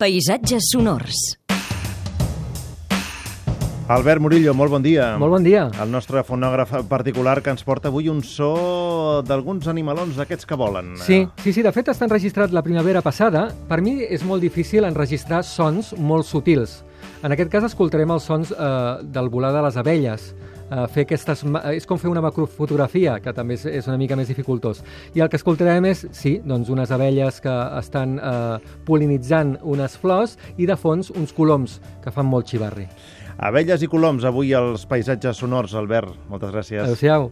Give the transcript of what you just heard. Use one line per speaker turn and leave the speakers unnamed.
Paisatges sonors.
Albert Murillo, molt bon dia.
Molt bon dia.
El nostre fonògraf particular que ens porta avui un so d'alguns animalons d'aquests que volen.
Sí, sí, sí, de fet està enregistrat la primavera passada. Per mi és molt difícil enregistrar sons molt sutils. En aquest cas escoltarem els sons eh, del volar de les abelles eh, fer aquestes... Eh, és com fer una macrofotografia, que també és, és una mica més dificultós. I el que escoltarem és, sí, doncs unes abelles que estan eh, polinitzant unes flors i de fons uns coloms que fan molt xivarri.
Abelles i coloms, avui els paisatges sonors, Albert. Moltes gràcies.
Adéu-siau.